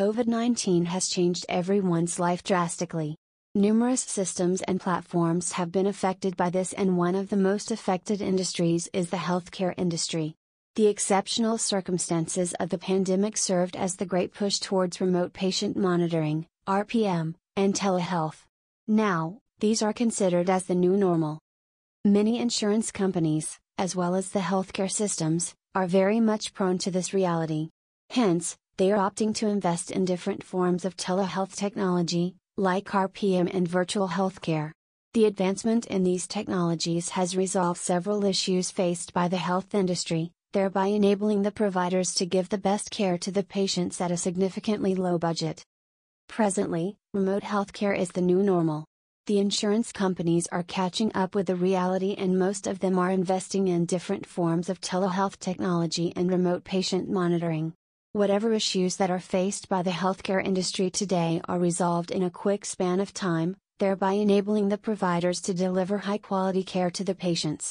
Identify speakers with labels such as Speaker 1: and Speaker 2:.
Speaker 1: COVID 19 has changed everyone's life drastically. Numerous systems and platforms have been affected by this, and one of the most affected industries is the healthcare industry. The exceptional circumstances of the pandemic served as the great push towards remote patient monitoring, RPM, and telehealth. Now, these are considered as the new normal. Many insurance companies, as well as the healthcare systems, are very much prone to this reality. Hence, they are opting to invest in different forms of telehealth technology, like RPM and virtual healthcare. The advancement in these technologies has resolved several issues faced by the health industry, thereby enabling the providers to give the best care to the patients at a significantly low budget. Presently, remote healthcare is the new normal. The insurance companies are catching up with the reality and most of them are investing in different forms of telehealth technology and remote patient monitoring. Whatever issues that are faced by the healthcare industry today are resolved in a quick span of time, thereby enabling the providers to deliver high quality care to the patients.